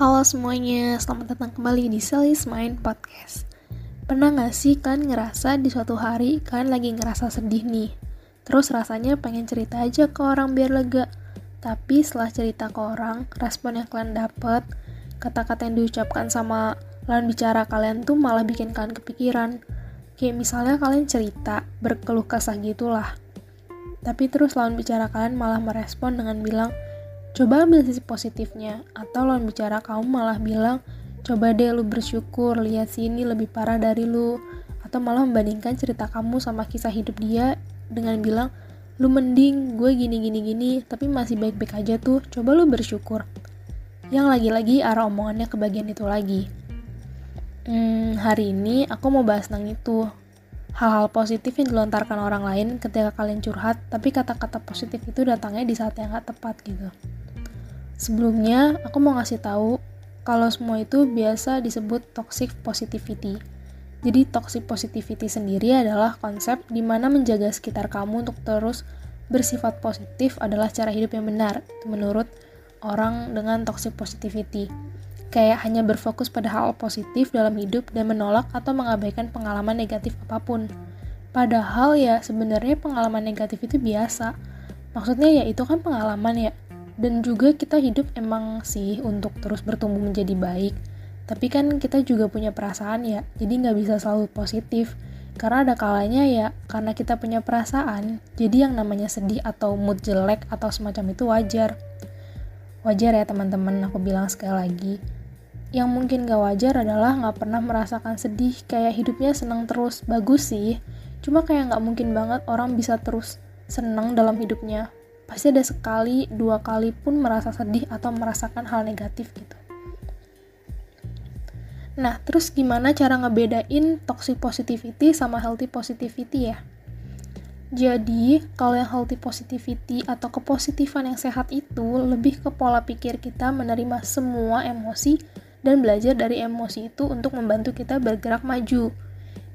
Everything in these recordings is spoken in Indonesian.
Halo semuanya, selamat datang kembali di Sally's Mind Podcast. Pernah gak sih kan ngerasa di suatu hari kan lagi ngerasa sedih nih? Terus rasanya pengen cerita aja ke orang biar lega. Tapi setelah cerita ke orang, respon yang kalian dapet, kata-kata yang diucapkan sama lawan bicara kalian tuh malah bikin kalian kepikiran. Kayak misalnya kalian cerita, berkeluh kesah gitulah. Tapi terus lawan bicara kalian malah merespon dengan bilang, coba ambil sisi positifnya atau lawan bicara kamu malah bilang coba deh lu bersyukur lihat sini lebih parah dari lu. Atau malah membandingkan cerita kamu sama kisah hidup dia dengan bilang lu mending gue gini gini gini tapi masih baik-baik aja tuh coba lu bersyukur. Yang lagi-lagi arah omongannya ke bagian itu lagi. Hmm, hari ini aku mau bahas tentang itu. Hal-hal positif yang dilontarkan orang lain ketika kalian curhat tapi kata-kata positif itu datangnya di saat yang gak tepat gitu Sebelumnya, aku mau ngasih tahu kalau semua itu biasa disebut toxic positivity. Jadi toxic positivity sendiri adalah konsep di mana menjaga sekitar kamu untuk terus bersifat positif adalah cara hidup yang benar, menurut orang dengan toxic positivity. Kayak hanya berfokus pada hal positif dalam hidup dan menolak atau mengabaikan pengalaman negatif apa pun. Padahal ya sebenarnya pengalaman negatif itu biasa. Maksudnya ya itu kan pengalaman ya, dan juga kita hidup emang sih untuk terus bertumbuh menjadi baik. Tapi kan kita juga punya perasaan ya jadi nggak bisa selalu positif. Karena ada kalanya ya karena kita punya perasaan jadi yang namanya sedih atau mood jelek atau semacam itu wajar. Wajar ya teman-teman aku bilang sekali lagi. Yang mungkin gak wajar adalah nggak pernah merasakan sedih kayak hidupnya senang terus. Bagus sih cuma kayak nggak mungkin banget orang bisa terus senang dalam hidupnya pasti ada sekali, dua kali pun merasa sedih atau merasakan hal negatif gitu. Nah, terus gimana cara ngebedain toxic positivity sama healthy positivity ya? Jadi, kalau yang healthy positivity atau kepositifan yang sehat itu lebih ke pola pikir kita menerima semua emosi dan belajar dari emosi itu untuk membantu kita bergerak maju.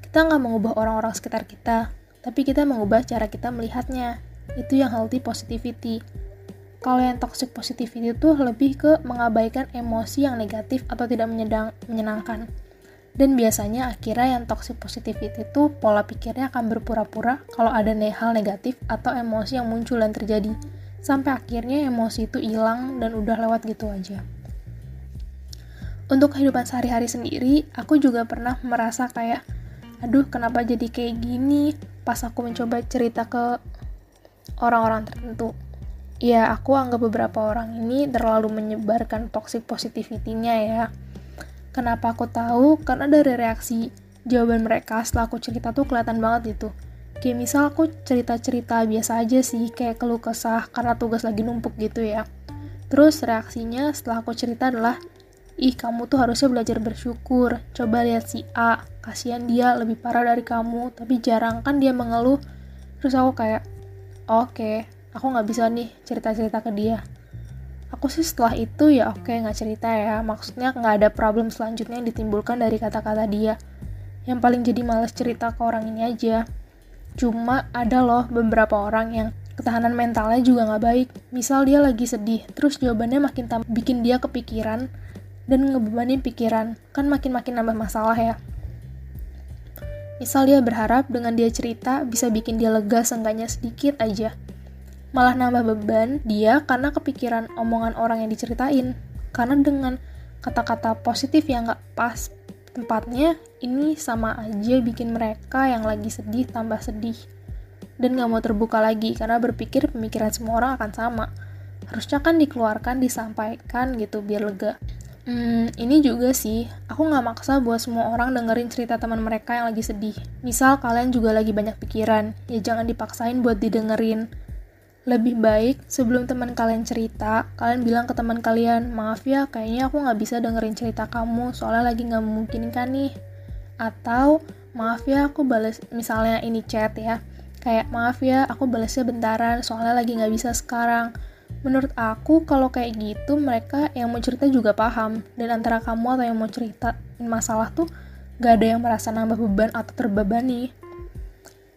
Kita nggak mengubah orang-orang sekitar kita, tapi kita mengubah cara kita melihatnya itu yang healthy positivity. Kalau yang toxic positivity itu lebih ke mengabaikan emosi yang negatif atau tidak menyedang, menyenangkan. Dan biasanya akhirnya yang toxic positivity itu pola pikirnya akan berpura-pura kalau ada hal negatif atau emosi yang muncul dan terjadi. Sampai akhirnya emosi itu hilang dan udah lewat gitu aja. Untuk kehidupan sehari-hari sendiri, aku juga pernah merasa kayak, aduh kenapa jadi kayak gini pas aku mencoba cerita ke orang-orang tertentu. Ya, aku anggap beberapa orang ini terlalu menyebarkan toxic positivity-nya ya. Kenapa aku tahu? Karena dari reaksi jawaban mereka setelah aku cerita tuh kelihatan banget itu. Kayak misal aku cerita-cerita biasa aja sih, kayak keluh kesah karena tugas lagi numpuk gitu ya. Terus reaksinya setelah aku cerita adalah, ih kamu tuh harusnya belajar bersyukur, coba lihat si A, kasihan dia lebih parah dari kamu, tapi jarang kan dia mengeluh. Terus aku kayak, oke okay, aku nggak bisa nih cerita-cerita ke dia. Aku sih setelah itu ya oke okay, nggak cerita ya. Maksudnya nggak ada problem selanjutnya yang ditimbulkan dari kata-kata dia. Yang paling jadi males cerita ke orang ini aja. Cuma ada loh beberapa orang yang ketahanan mentalnya juga nggak baik. Misal dia lagi sedih terus jawabannya makin bikin dia kepikiran dan ngebebanin pikiran. Kan makin-makin nambah masalah ya Misal dia berharap dengan dia cerita bisa bikin dia lega seenggaknya sedikit aja. Malah nambah beban dia karena kepikiran omongan orang yang diceritain. Karena dengan kata-kata positif yang gak pas tempatnya, ini sama aja bikin mereka yang lagi sedih tambah sedih. Dan gak mau terbuka lagi karena berpikir pemikiran semua orang akan sama. Harusnya kan dikeluarkan, disampaikan gitu biar lega. Hmm, ini juga sih, aku nggak maksa buat semua orang dengerin cerita teman mereka yang lagi sedih. Misal kalian juga lagi banyak pikiran, ya jangan dipaksain buat didengerin. Lebih baik sebelum teman kalian cerita, kalian bilang ke teman kalian, maaf ya, kayaknya aku nggak bisa dengerin cerita kamu, soalnya lagi nggak memungkinkan nih. Atau, maaf ya, aku balas, misalnya ini chat ya, kayak maaf ya, aku balasnya bentaran, soalnya lagi nggak bisa sekarang menurut aku kalau kayak gitu mereka yang mau cerita juga paham. Dan antara kamu atau yang mau cerita masalah tuh gak ada yang merasa nambah beban atau terbebani.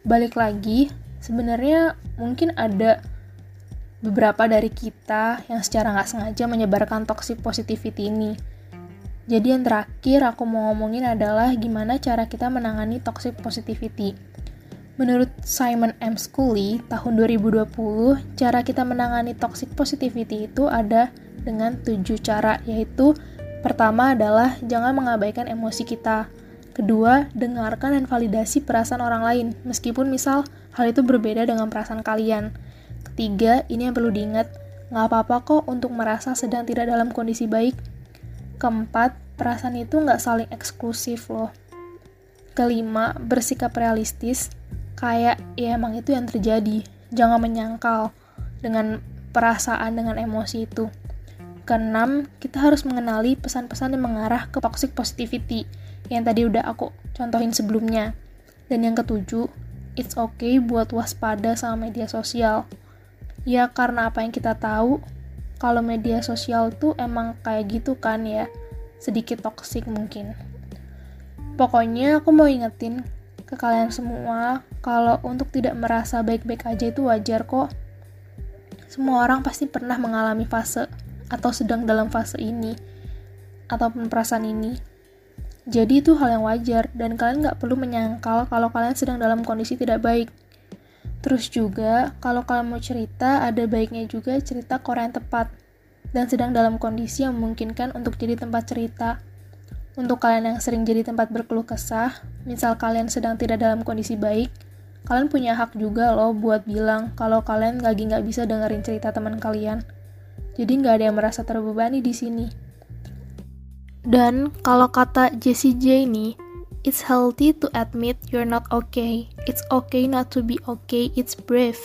Balik lagi sebenarnya mungkin ada beberapa dari kita yang secara nggak sengaja menyebarkan toxic positivity ini. Jadi yang terakhir aku mau ngomongin adalah gimana cara kita menangani toxic positivity. Menurut Simon M. Scully, tahun 2020, cara kita menangani toxic positivity itu ada dengan tujuh cara, yaitu pertama adalah jangan mengabaikan emosi kita. Kedua, dengarkan dan validasi perasaan orang lain, meskipun misal hal itu berbeda dengan perasaan kalian. Ketiga, ini yang perlu diingat, nggak apa-apa kok untuk merasa sedang tidak dalam kondisi baik, Keempat, perasaan itu nggak saling eksklusif loh. Kelima, bersikap realistis, kayak ya emang itu yang terjadi. Jangan menyangkal dengan perasaan dengan emosi itu. Keenam, kita harus mengenali pesan-pesan yang mengarah ke toxic positivity yang tadi udah aku contohin sebelumnya. Dan yang ketujuh, it's okay buat waspada sama media sosial. Ya karena apa yang kita tahu, kalau media sosial tuh emang kayak gitu kan ya sedikit toksik mungkin pokoknya aku mau ingetin ke kalian semua kalau untuk tidak merasa baik-baik aja itu wajar kok. Semua orang pasti pernah mengalami fase atau sedang dalam fase ini ataupun perasaan ini. Jadi itu hal yang wajar dan kalian nggak perlu menyangkal kalau kalian sedang dalam kondisi tidak baik. Terus juga, kalau kalian mau cerita, ada baiknya juga cerita ke orang yang tepat, dan sedang dalam kondisi yang memungkinkan untuk jadi tempat cerita. Untuk kalian yang sering jadi tempat berkeluh kesah, misal kalian sedang tidak dalam kondisi baik, kalian punya hak juga loh buat bilang kalau kalian lagi nggak bisa dengerin cerita teman kalian. Jadi nggak ada yang merasa terbebani di sini. Dan kalau kata Jessie J nih, It's healthy to admit you're not okay. It's okay not to be okay. It's brave.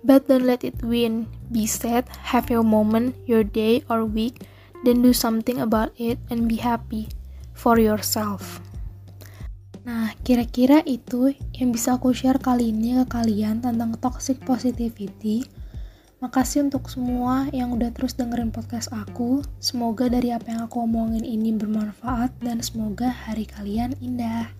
But don't let it win. Be sad, have your moment, your day or week, then do something about it and be happy for yourself. Nah, kira-kira itu yang bisa aku share kali ini ke kalian tentang toxic positivity. Makasih untuk semua yang udah terus dengerin podcast aku. Semoga dari apa yang aku omongin ini bermanfaat dan semoga hari kalian indah.